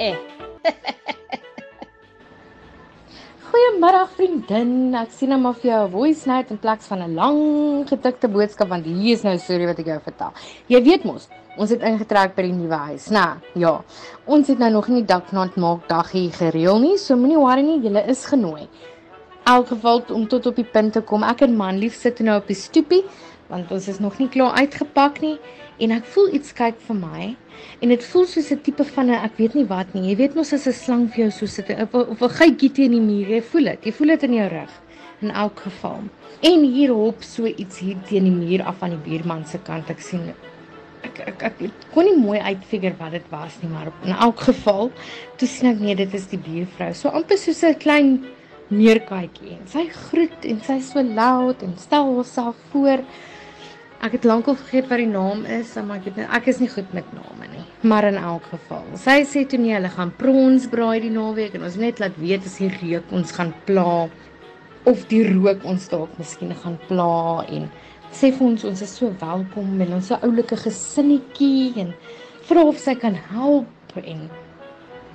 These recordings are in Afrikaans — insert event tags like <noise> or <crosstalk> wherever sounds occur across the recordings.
eh. <laughs> Goeiemiddag vriendin. Ek sien nou maar vir jou 'n voice note in plaas van 'n lang getikte boodskap want hier is nou 'n storie wat ek jou vertel. Jy weet mos, ons het ingetrek by die nuwe huis, né? Nou, ja. Ons het nou nog nie daknat maak daggie gereël nie, so moenie worry nie, jy is genooi elk geval om tot op die punt te kom. Ek en man lief sit nou op die stoepie want ons is nog nie klaar uitgepak nie en ek voel iets kyk vir my en dit voel soos 'n tipe van 'n ek weet nie wat nie. Jy weet mos as 'n slang vir jou so sit of of 'n gytjie teen die muur. Jy voel dit. Jy voel dit in jou rug in elk geval. En hier hop so iets hier teen die muur af aan die buurman se kant. Ek sien ek ek, ek, kon nie mooi uitfigure wat dit was nie, maar in elk geval toe sien ek nee, dit is die buurvrou. So amper soos 'n klein meerkatjie. Sy groet en sy so luid en stel haarself voor. Ek het lankal vergeet wat die naam is, maar ek weet ek is nie goed met name nie. Maar in elk geval, sy sê toe nee, hulle gaan prons braai die naweek en ons net laat weet as die reuk ons gaan pla of die rook ons dalk miskien gaan pla en sê vir ons ons is so welkom en ons so oulike gesinnetjie en vra of sy kan help en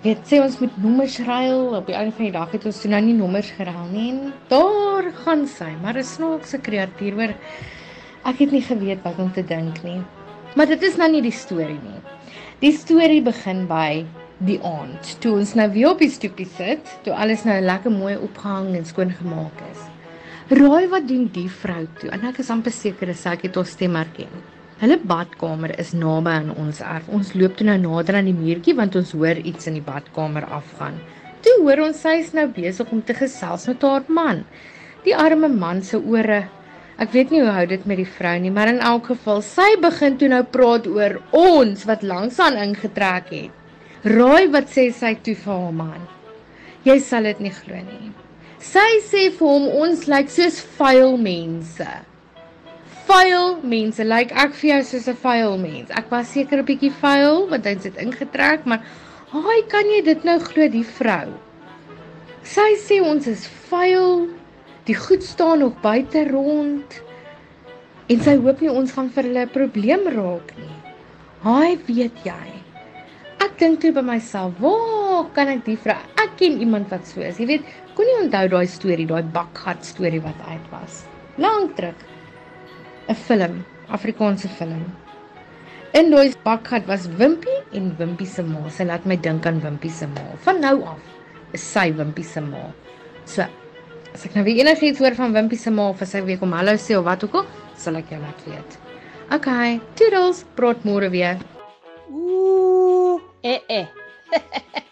weet sê ons moet nommers ruil op die einde van die dag het ons toe nou nie nommers geruil nie daar gaan sy maar 'n snaakse kreatuur hoor Ek het nie geweet wat om te dink nie. Maar dit is nou nie die storie nie. Die storie begin by die aand. Toe ons nou weer op die stoepie sit, toe alles nou lekker mooi opgehang en skoon gemaak is. Raai wat doen die vrou toe? En ek is amper seker ek het haar stem herken. Hulle badkamer is naby aan ons erf. Ons loop toe nou nader aan die muurtjie want ons hoor iets in die badkamer afgaan. Toe hoor ons sy is nou besig om te gesels met haar man. Die arme man se ore Ek weet nie hoe hou dit met die vrou nie, maar in elk geval, sy begin toe nou praat oor ons wat langs aan ingetrek het. Raai wat sê sy toe vir haar man? Jy sal dit nie glo nie. Sy sê vir hom ons lyk soos vuil mense. Vuil mense, lyk ek vir jou soos 'n vuil mens. Ek was seker 'n bietjie vuil want hy het ingetrek, maar haai, kan jy dit nou glo die vrou? Sy sê ons is vuil Die goed staan nog buite rond. En sy hoop nie ons gaan vir hulle 'n probleem raak nie. Haai, weet jy? Ek dink toe by myself, "Waar kan ek die vrou? Ek ken iemand wat so is." Jy weet, kon nie onthou daai storie, daai bakgat storie wat uit was. Lank terug. 'n Film, Afrikaanse film. In daai bakgat was Wimpie en Wimpie se ma. Sy laat my dink aan Wimpie se ma. Van nou af is sy Wimpie se ma. So As ek nou weer enigiets hoor van Wimpie se ma of as hy weer kom hallo sê of wat ook al, sal ek jou laat weet. Okay, toodles, praat môre weer. Ooh, eh eh. <laughs>